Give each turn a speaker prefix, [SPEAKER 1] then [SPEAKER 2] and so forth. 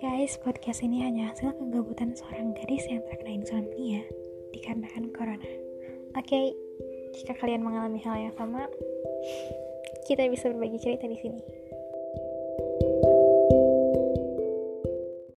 [SPEAKER 1] guys, podcast ini hanya hasil kegabutan seorang gadis yang terkena insomnia dikarenakan corona. Oke, okay, jika kalian mengalami hal yang sama, kita bisa berbagi cerita di sini.